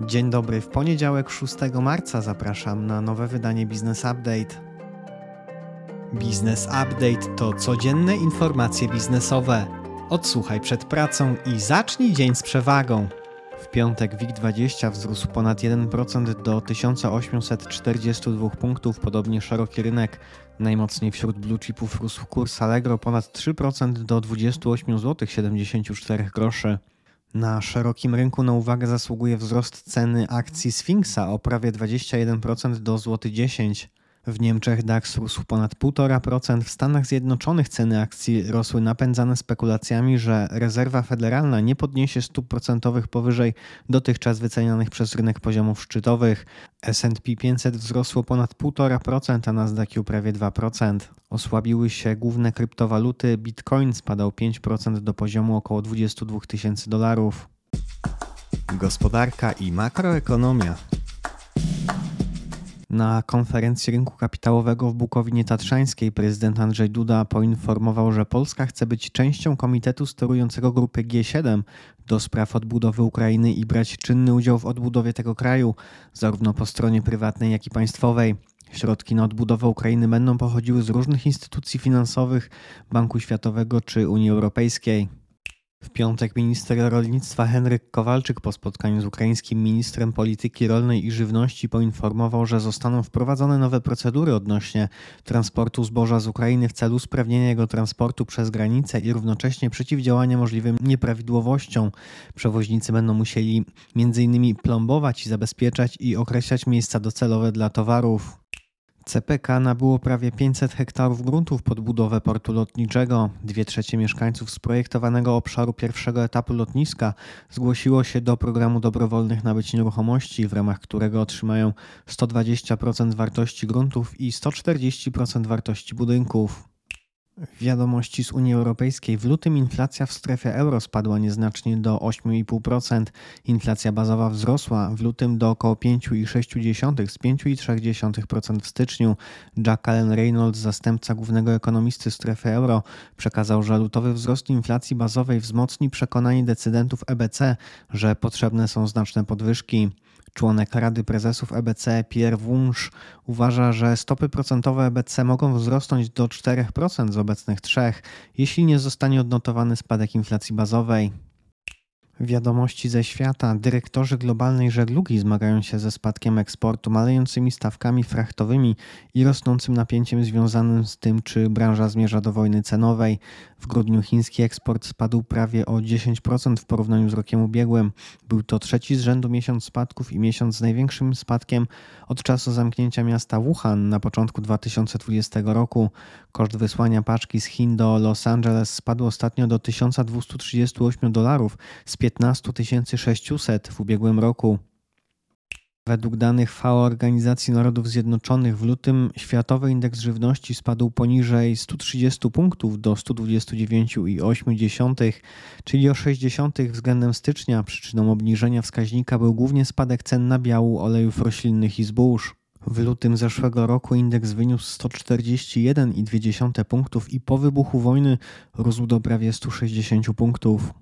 Dzień dobry, w poniedziałek 6 marca zapraszam na nowe wydanie Business Update. Business Update to codzienne informacje biznesowe. Odsłuchaj przed pracą i zacznij dzień z przewagą. W piątek WIG20 wzrósł ponad 1% do 1842 punktów, podobnie szeroki rynek. Najmocniej wśród blue chipów rósł kurs Allegro ponad 3% do 28 zł 74 groszy. Na szerokim rynku na uwagę zasługuje wzrost ceny akcji Sfinksa o prawie 21% do złoty 10 w Niemczech DAX rósł ponad 1,5%, w Stanach Zjednoczonych ceny akcji rosły napędzane spekulacjami, że rezerwa federalna nie podniesie stóp procentowych powyżej dotychczas wycenianych przez rynek poziomów szczytowych. S&P 500 wzrosło ponad 1,5%, a Nasdaq prawie 2%. Osłabiły się główne kryptowaluty, Bitcoin spadał 5% do poziomu około 22 tysięcy dolarów. Gospodarka i makroekonomia. Na konferencji rynku kapitałowego w Bukowinie Tatrzańskiej prezydent Andrzej Duda poinformował, że Polska chce być częścią komitetu sterującego grupy G7 do spraw odbudowy Ukrainy i brać czynny udział w odbudowie tego kraju, zarówno po stronie prywatnej, jak i państwowej. Środki na odbudowę Ukrainy będą pochodziły z różnych instytucji finansowych, Banku Światowego czy Unii Europejskiej. W piątek minister rolnictwa Henryk Kowalczyk po spotkaniu z ukraińskim ministrem polityki rolnej i żywności poinformował, że zostaną wprowadzone nowe procedury odnośnie transportu zboża z Ukrainy w celu usprawnienia jego transportu przez granicę i równocześnie przeciwdziałania możliwym nieprawidłowościom. Przewoźnicy będą musieli m.in. plombować i zabezpieczać i określać miejsca docelowe dla towarów. CPK nabyło prawie 500 hektarów gruntów pod budowę portu lotniczego. Dwie trzecie mieszkańców z projektowanego obszaru pierwszego etapu lotniska zgłosiło się do programu dobrowolnych nabyć nieruchomości, w ramach którego otrzymają 120% wartości gruntów i 140% wartości budynków. Wiadomości z Unii Europejskiej. W lutym inflacja w strefie euro spadła nieznacznie do 8,5%. Inflacja bazowa wzrosła w lutym do około 5,6% z 5,3% w styczniu. Jack Allen Reynolds, zastępca głównego ekonomisty strefy euro, przekazał, że lutowy wzrost inflacji bazowej wzmocni przekonanie decydentów EBC, że potrzebne są znaczne podwyżki. Członek Rady Prezesów EBC Pierre Wunsch uważa, że stopy procentowe EBC mogą wzrosnąć do 4% z obecnych 3%, jeśli nie zostanie odnotowany spadek inflacji bazowej. Wiadomości ze świata. Dyrektorzy globalnej żeglugi zmagają się ze spadkiem eksportu, malejącymi stawkami frachtowymi i rosnącym napięciem związanym z tym, czy branża zmierza do wojny cenowej. W grudniu chiński eksport spadł prawie o 10% w porównaniu z rokiem ubiegłym. Był to trzeci z rzędu miesiąc spadków i miesiąc z największym spadkiem od czasu zamknięcia miasta Wuhan na początku 2020 roku. Koszt wysłania paczki z Chin do Los Angeles spadł ostatnio do 1238 dolarów z 15 600 w ubiegłym roku. Według danych FAO Organizacji Narodów Zjednoczonych w lutym światowy indeks żywności spadł poniżej 130 punktów do 129,8, czyli o 60 względem stycznia. Przyczyną obniżenia wskaźnika był głównie spadek cen nabiału, olejów roślinnych i zbóż. W lutym zeszłego roku indeks wyniósł 141,2 punktów i po wybuchu wojny rósł do prawie 160 punktów.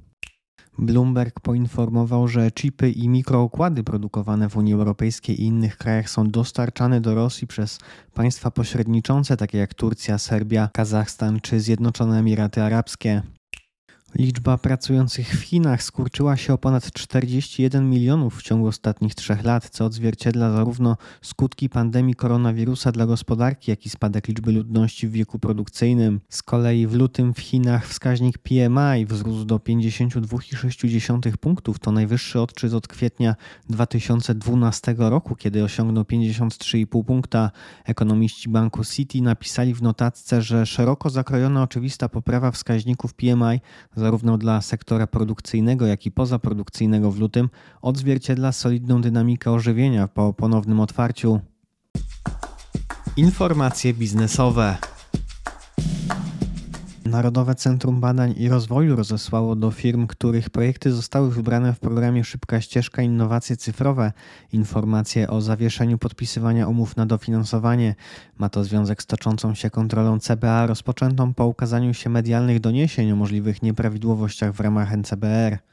Bloomberg poinformował, że chipy i mikroukłady produkowane w Unii Europejskiej i innych krajach są dostarczane do Rosji przez państwa pośredniczące, takie jak Turcja, Serbia, Kazachstan czy Zjednoczone Emiraty Arabskie. Liczba pracujących w Chinach skurczyła się o ponad 41 milionów w ciągu ostatnich trzech lat, co odzwierciedla zarówno skutki pandemii koronawirusa dla gospodarki, jak i spadek liczby ludności w wieku produkcyjnym. Z kolei w lutym w Chinach wskaźnik PMI wzrósł do 52,6 punktów, to najwyższy odczyt od kwietnia 2012 roku, kiedy osiągnął 53,5 punkta. Ekonomiści banku City napisali w notatce, że szeroko zakrojona oczywista poprawa wskaźników PMI zarówno dla sektora produkcyjnego, jak i pozaprodukcyjnego w lutym, odzwierciedla solidną dynamikę ożywienia po ponownym otwarciu. Informacje biznesowe. Narodowe Centrum Badań i Rozwoju rozesłało do firm, których projekty zostały wybrane w programie Szybka Ścieżka Innowacje Cyfrowe informacje o zawieszeniu podpisywania umów na dofinansowanie. Ma to związek z toczącą się kontrolą CBA rozpoczętą po ukazaniu się medialnych doniesień o możliwych nieprawidłowościach w ramach NCBR.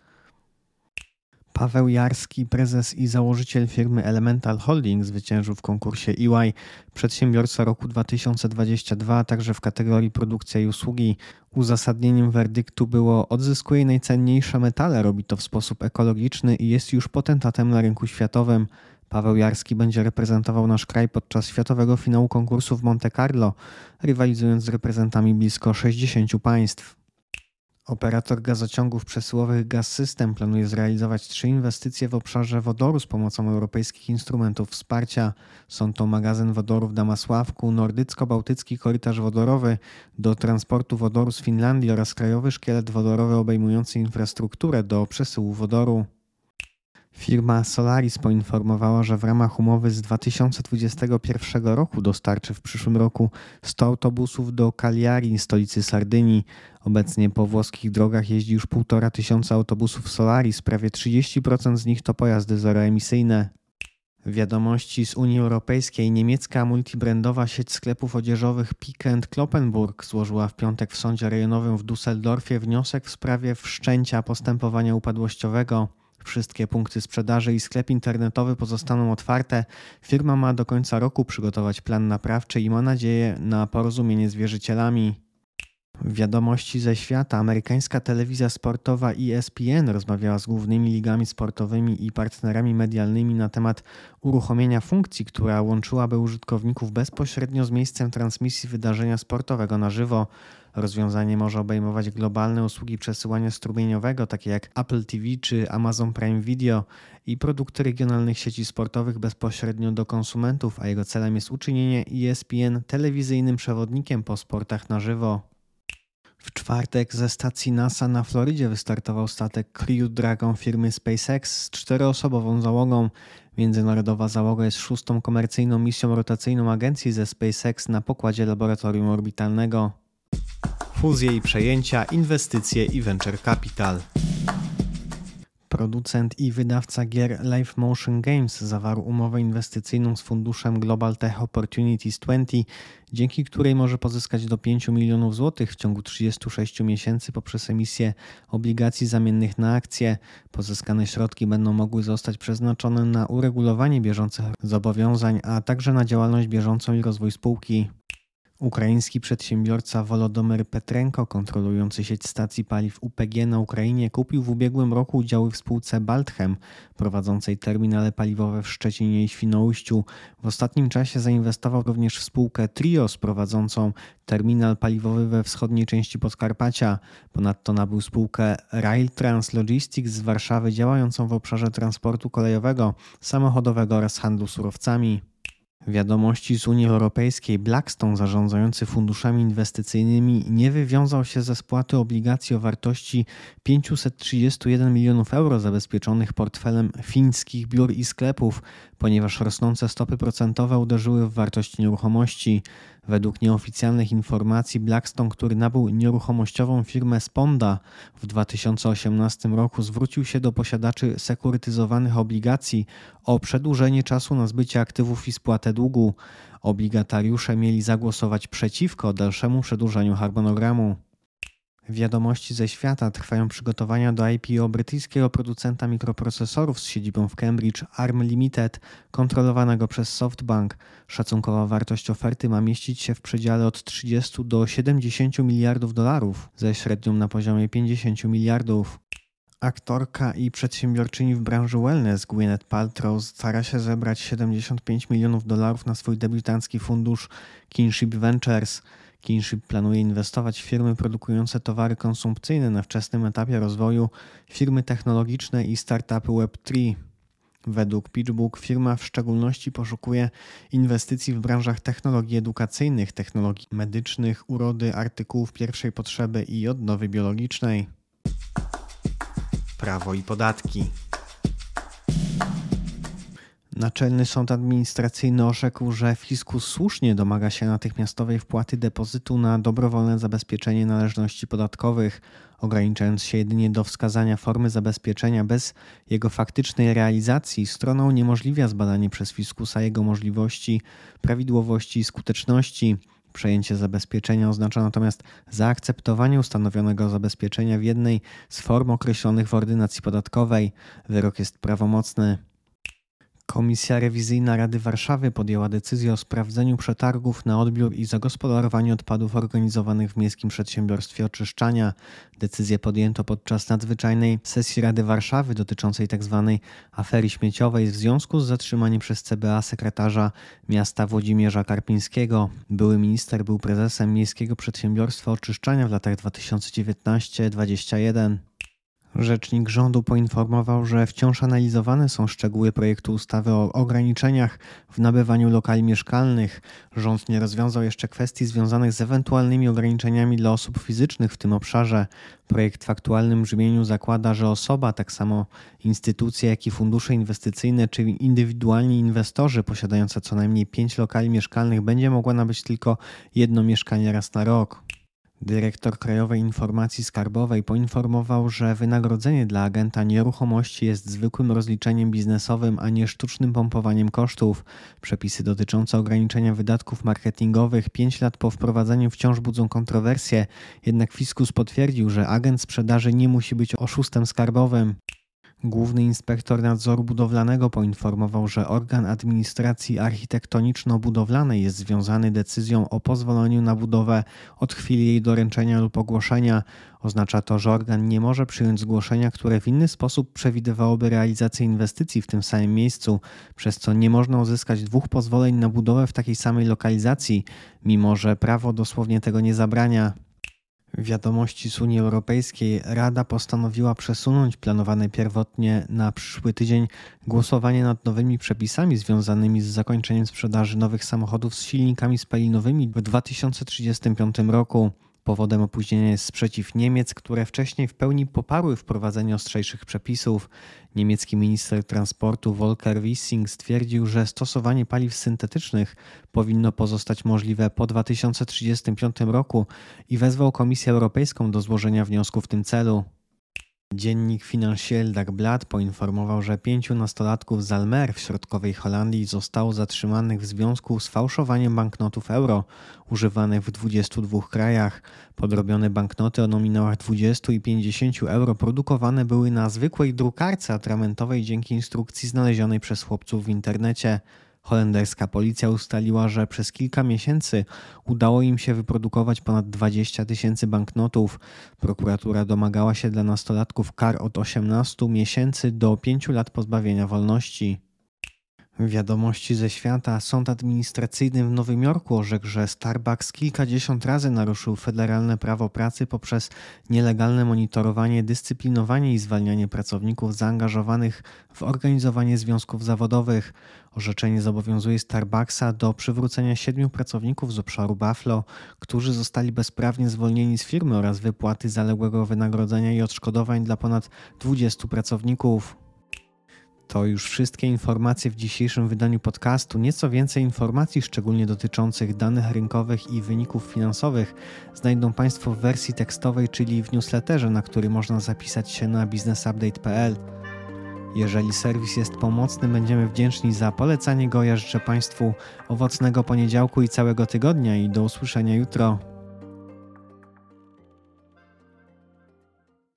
Paweł Jarski, prezes i założyciel firmy Elemental Holding, zwyciężył w konkursie EY Przedsiębiorca Roku 2022, także w kategorii produkcja i usługi. Uzasadnieniem werdyktu było odzyskuje najcenniejsze metale, robi to w sposób ekologiczny i jest już potentatem na rynku światowym. Paweł Jarski będzie reprezentował nasz kraj podczas światowego finału konkursu w Monte Carlo, rywalizując z reprezentami blisko 60 państw. Operator gazociągów przesyłowych Gaz System planuje zrealizować trzy inwestycje w obszarze wodoru z pomocą europejskich instrumentów wsparcia. Są to magazyn wodoru w Damasławku, nordycko-bałtycki korytarz wodorowy do transportu wodoru z Finlandii oraz krajowy szkielet wodorowy obejmujący infrastrukturę do przesyłu wodoru. Firma Solaris poinformowała, że w ramach umowy z 2021 roku dostarczy w przyszłym roku 100 autobusów do Cagliari, stolicy Sardynii. Obecnie po włoskich drogach jeździ już 1,5 tysiąca autobusów Solaris, prawie 30% z nich to pojazdy zeroemisyjne. Wiadomości z Unii Europejskiej. Niemiecka multibrandowa sieć sklepów odzieżowych Pick Kloppenburg złożyła w piątek w sądzie rejonowym w Düsseldorfie wniosek w sprawie wszczęcia postępowania upadłościowego. Wszystkie punkty sprzedaży i sklep internetowy pozostaną otwarte. Firma ma do końca roku przygotować plan naprawczy i ma nadzieję na porozumienie z wierzycielami. Wiadomości ze świata. Amerykańska telewizja sportowa ESPN rozmawiała z głównymi ligami sportowymi i partnerami medialnymi na temat uruchomienia funkcji, która łączyłaby użytkowników bezpośrednio z miejscem transmisji wydarzenia sportowego na żywo. Rozwiązanie może obejmować globalne usługi przesyłania strumieniowego, takie jak Apple TV czy Amazon Prime Video i produkty regionalnych sieci sportowych bezpośrednio do konsumentów, a jego celem jest uczynienie ESPN telewizyjnym przewodnikiem po sportach na żywo. W czwartek ze stacji NASA na Florydzie wystartował statek Crew Dragon firmy SpaceX z czteroosobową załogą. Międzynarodowa załoga jest szóstą komercyjną misją rotacyjną agencji ze SpaceX na pokładzie laboratorium orbitalnego. Fuzje i przejęcia, inwestycje i venture capital. Producent i wydawca gier Live Motion Games zawarł umowę inwestycyjną z funduszem Global Tech Opportunities 20, dzięki której może pozyskać do 5 milionów złotych w ciągu 36 miesięcy poprzez emisję obligacji zamiennych na akcje. Pozyskane środki będą mogły zostać przeznaczone na uregulowanie bieżących zobowiązań, a także na działalność bieżącą i rozwój spółki. Ukraiński przedsiębiorca Wolodomyr Petrenko, kontrolujący sieć stacji paliw UPG na Ukrainie, kupił w ubiegłym roku udziały w spółce Baltchem, prowadzącej terminale paliwowe w Szczecinie i Świnoujściu. W ostatnim czasie zainwestował również w spółkę Trios, prowadzącą terminal paliwowy we wschodniej części Podkarpacia. Ponadto nabył spółkę Rail Trans Logistics z Warszawy, działającą w obszarze transportu kolejowego, samochodowego oraz handlu surowcami. Wiadomości z Unii Europejskiej Blackstone, zarządzający funduszami inwestycyjnymi, nie wywiązał się ze spłaty obligacji o wartości 531 milionów euro zabezpieczonych portfelem fińskich biur i sklepów, ponieważ rosnące stopy procentowe uderzyły w wartość nieruchomości. Według nieoficjalnych informacji Blackstone, który nabył nieruchomościową firmę Sponda w 2018 roku, zwrócił się do posiadaczy sekurytyzowanych obligacji o przedłużenie czasu na zbycie aktywów i spłatę długu. Obligatariusze mieli zagłosować przeciwko dalszemu przedłużeniu harmonogramu. Wiadomości ze świata trwają przygotowania do IPO brytyjskiego producenta mikroprocesorów z siedzibą w Cambridge ARM Limited, kontrolowanego przez SoftBank. Szacunkowa wartość oferty ma mieścić się w przedziale od 30 do 70 miliardów dolarów, ze średnią na poziomie 50 miliardów. Aktorka i przedsiębiorczyni w branży wellness Gwyneth Paltrow stara się zebrać 75 milionów dolarów na swój debiutancki fundusz Kinship Ventures – Kinship planuje inwestować w firmy produkujące towary konsumpcyjne na wczesnym etapie rozwoju, firmy technologiczne i startupy Web3. Według PitchBook firma w szczególności poszukuje inwestycji w branżach technologii edukacyjnych, technologii medycznych, urody, artykułów pierwszej potrzeby i odnowy biologicznej. Prawo i podatki. Naczelny Sąd Administracyjny orzekł, że fiskus słusznie domaga się natychmiastowej wpłaty depozytu na dobrowolne zabezpieczenie należności podatkowych, ograniczając się jedynie do wskazania formy zabezpieczenia bez jego faktycznej realizacji. Stroną uniemożliwia zbadanie przez fiskusa jego możliwości, prawidłowości i skuteczności. Przejęcie zabezpieczenia oznacza natomiast zaakceptowanie ustanowionego zabezpieczenia w jednej z form określonych w ordynacji podatkowej. Wyrok jest prawomocny. Komisja Rewizyjna Rady Warszawy podjęła decyzję o sprawdzeniu przetargów na odbiór i zagospodarowanie odpadów organizowanych w Miejskim Przedsiębiorstwie Oczyszczania. Decyzję podjęto podczas nadzwyczajnej sesji Rady Warszawy dotyczącej tzw. Tak afery śmieciowej w związku z zatrzymaniem przez CBA sekretarza miasta Włodzimierza Karpińskiego. Były minister był prezesem Miejskiego Przedsiębiorstwa Oczyszczania w latach 2019-2021. Rzecznik rządu poinformował, że wciąż analizowane są szczegóły projektu ustawy o ograniczeniach w nabywaniu lokali mieszkalnych. Rząd nie rozwiązał jeszcze kwestii związanych z ewentualnymi ograniczeniami dla osób fizycznych w tym obszarze. Projekt w aktualnym brzmieniu zakłada, że osoba, tak samo instytucje, jak i fundusze inwestycyjne czy indywidualni inwestorzy posiadające co najmniej pięć lokali mieszkalnych będzie mogła nabyć tylko jedno mieszkanie raz na rok. Dyrektor Krajowej Informacji Skarbowej poinformował, że wynagrodzenie dla agenta nieruchomości jest zwykłym rozliczeniem biznesowym, a nie sztucznym pompowaniem kosztów. Przepisy dotyczące ograniczenia wydatków marketingowych 5 lat po wprowadzeniu wciąż budzą kontrowersje, jednak fiskus potwierdził, że agent sprzedaży nie musi być oszustem skarbowym. Główny inspektor nadzoru budowlanego poinformował, że organ administracji architektoniczno-budowlanej jest związany decyzją o pozwoleniu na budowę od chwili jej doręczenia lub ogłoszenia. Oznacza to, że organ nie może przyjąć zgłoszenia, które w inny sposób przewidywałoby realizację inwestycji w tym samym miejscu, przez co nie można uzyskać dwóch pozwoleń na budowę w takiej samej lokalizacji, mimo że prawo dosłownie tego nie zabrania. Wiadomości z Unii Europejskiej Rada postanowiła przesunąć planowane pierwotnie na przyszły tydzień głosowanie nad nowymi przepisami związanymi z zakończeniem sprzedaży nowych samochodów z silnikami spalinowymi w 2035 roku. Powodem opóźnienia jest sprzeciw Niemiec, które wcześniej w pełni poparły wprowadzenie ostrzejszych przepisów. Niemiecki minister transportu Volker Wissing stwierdził, że stosowanie paliw syntetycznych powinno pozostać możliwe po 2035 roku i wezwał Komisję Europejską do złożenia wniosku w tym celu. Dziennik Financial Dagblad poinformował, że pięciu nastolatków z Almer w środkowej Holandii zostało zatrzymanych w związku z fałszowaniem banknotów euro używanych w 22 krajach. Podrobione banknoty o nominałach 20 i 50 euro produkowane były na zwykłej drukarce atramentowej dzięki instrukcji znalezionej przez chłopców w internecie. Holenderska policja ustaliła, że przez kilka miesięcy udało im się wyprodukować ponad 20 tysięcy banknotów. Prokuratura domagała się dla nastolatków kar od 18 miesięcy do 5 lat pozbawienia wolności. Wiadomości ze świata. Sąd administracyjny w Nowym Jorku orzekł, że Starbucks kilkadziesiąt razy naruszył federalne prawo pracy poprzez nielegalne monitorowanie, dyscyplinowanie i zwalnianie pracowników zaangażowanych w organizowanie związków zawodowych. Orzeczenie zobowiązuje Starbucksa do przywrócenia siedmiu pracowników z obszaru Buffalo, którzy zostali bezprawnie zwolnieni z firmy oraz wypłaty zaległego wynagrodzenia i odszkodowań dla ponad 20 pracowników. To już wszystkie informacje w dzisiejszym wydaniu podcastu. Nieco więcej informacji, szczególnie dotyczących danych rynkowych i wyników finansowych, znajdą Państwo w wersji tekstowej, czyli w newsletterze, na który można zapisać się na businessupdate.pl. Jeżeli serwis jest pomocny, będziemy wdzięczni za polecanie go. Ja życzę Państwu owocnego poniedziałku i całego tygodnia i do usłyszenia jutro.